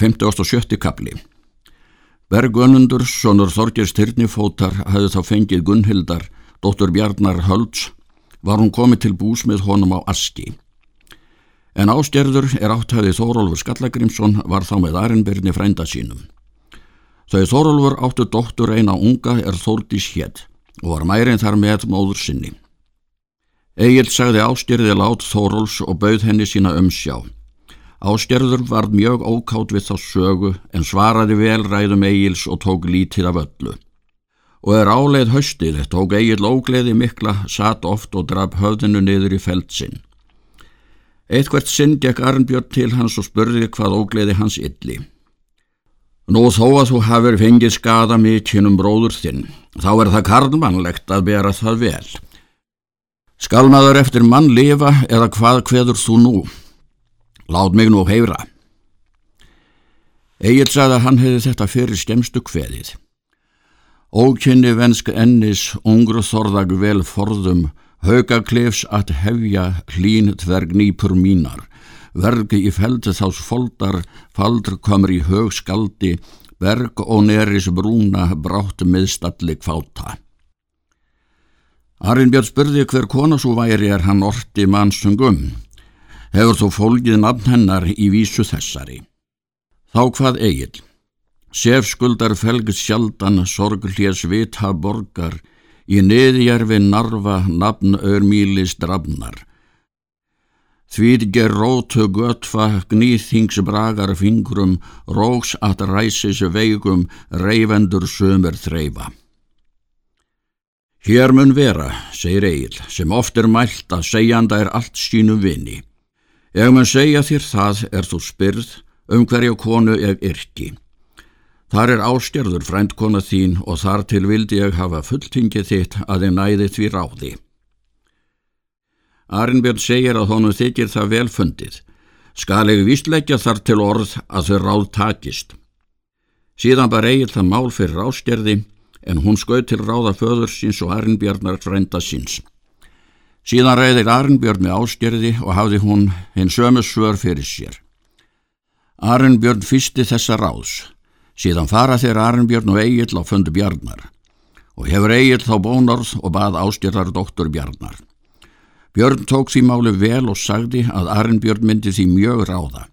57. kapli Bergönundur, sonur Þorgir Styrnifótar, hafði þá fengið Gunnhildar, dóttur Bjarnar Hölds, var hún komið til bús með honum á Aski. En ástjerður er átthæði Þórólfur Skallagrimsson var þá með Arinbyrni frænda sínum. Þau Þórólfur áttu dóttur eina unga er Þórdís hétt og var mærin þar með móður sinni. Egil sagði ástjerði lát Þórólfs og bauð henni sína umsjá. Áskerður var mjög ókátt við þá sögu en svaraði vel ræðum Egils og tók lítið af öllu. Og er áleið höstið, tók Egil ógleði mikla, satt oft og draf höfðinu niður í feldsinn. Eitthvert sinn gekk Arnbjörn til hans og spurði hvað ógleði hans illi. Nú þó að þú hafur fengið skada mikinn um bróður þinn, þá er það karnmannlegt að bera það vel. Skalmaður eftir mann lifa eða hvað hveður þú nú? Lát mig nú heyra. Egil sagði að hann hefði þetta fyrir skemstu kveðið. Ókynni vensk ennis, ungru þorðag vel forðum, haugaklefs að hefja hlín þverg nýpur mínar, vergi í feldi þás foldar, faldr komur í hög skaldi, berg og neris brúna brátt miðstalli kváta. Arinbjörn spurði hver kona svo væri er hann orti mannsungum hefur þó fólkið nafn hennar í vísu þessari. Þá hvað eigil? Sef skuldar felgð sjaldan sorglés vita borgar, í neðjarfi narfa nafn örmílis drafnar. Þvíð ger rótu götfa gnýþings bragar fingrum, róks að ræsis veigum, reyfendur sömur þreyfa. Hér mun vera, segir Egil, sem oft er mælt að segjanda er allt sínu vini. Ef mann segja þér það er þú spyrð um hverja konu ég yrki. Þar er ástjörður frændkona þín og þar til vildi ég hafa fulltingið þitt að þið næði því ráði. Arinbjörn segir að honum þykir það vel fundið. Skal ég vísleggja þar til orð að þau ráð takist. Síðan bara eigið það mál fyrir ástjörði en hún skauð til ráða föður síns og Arinbjörnar frænda síns. Síðan reyðir Arnbjörn með áskerði og hafði hún hinn sömu svör fyrir sér. Arnbjörn fyrsti þessa ráðs. Síðan fara þeir Arnbjörn og Egil á fundu Bjarnar og hefur Egil þá bónorð og bað ástyrðar doktor Bjarnar. Björn tók því máli vel og sagði að Arnbjörn myndi því mjög ráða.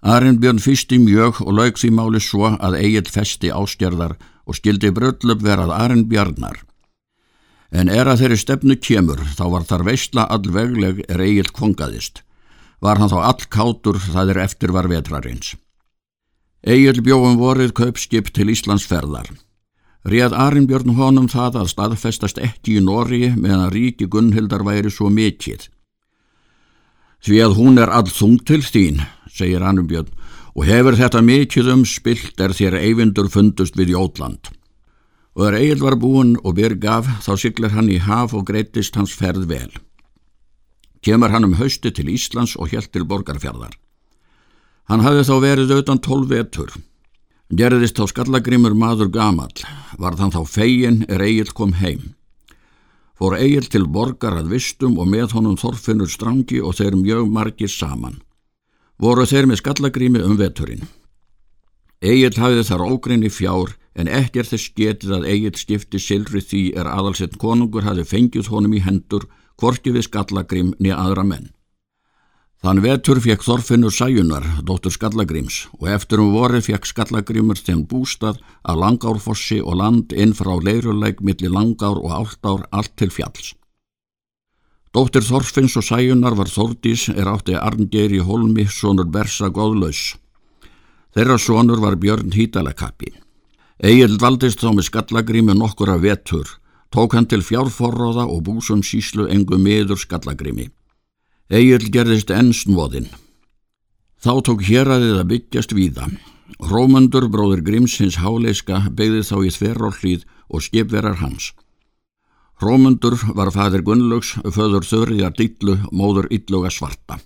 Arnbjörn fyrsti mjög og lauk því máli svo að Egil festi ástyrðar og skildi bröllöp verað Arnbjarnar en er að þeirri stefnu kemur þá var þar veistla allvegleg er eigilt kongaðist. Var hann þá all kátur það er eftir var vetrarins. Egil bjóðum vorið kaupskip til Íslands ferðar. Réð Arinbjörn honum það að staðfestast ekki í Nóri meðan ríki Gunnhildar væri svo mikill. Því að hún er all þung til þín, segir Arinbjörn, og hefur þetta mikill um spilt er þér eyvindur fundust við Jótland og þegar Egil var búinn og byrg af þá syklar hann í haf og greittist hans ferð vel. Kemur hann um hausti til Íslands og helt til borgarfjörðar. Hann hafði þá verið auðan tólf vetur. Gerðist þá skallagrimur maður gamal, var þann þá fegin er Egil kom heim. Fór Egil til borgar að vistum og með honum þorfinnur strangi og þeir mjög margir saman. Voru þeir með skallagrimi um veturinn. Egil hafði þar ógrinni fjár en ekki er þess getið að Egil skipti silri því er aðalsett konungur hafi fengið honum í hendur hvorki við Skallagrim niður aðra menn. Þann vetur fekk Þorfinnur Sæjunar, dóttur Skallagrims, og eftir um vorið fekk Skallagrimur þenn bústað að Langárfossi og land inn frá leiruleik millir Langár og Áltár allt til fjalls. Dóttir Þorfinns og Sæjunar var Þordís er átti Arngeri Holmi, sonur Bersa Góðlaus. Þeirra sonur var Björn Hítalakappi. Egil valdist þá með skallagrími nokkura vetur, tók hann til fjárforróða og búsum síslu engu miður skallagrími. Egil gerðist ennsnvoðinn. Þá tók hér að þið að byggjast víða. Rómundur, bróður Grímsins háleiska, beigði þá í þverjórlíð og skipverar hans. Rómundur var fadir Gunnlaugs, föður þörriðar dillu, móður illuga svarta.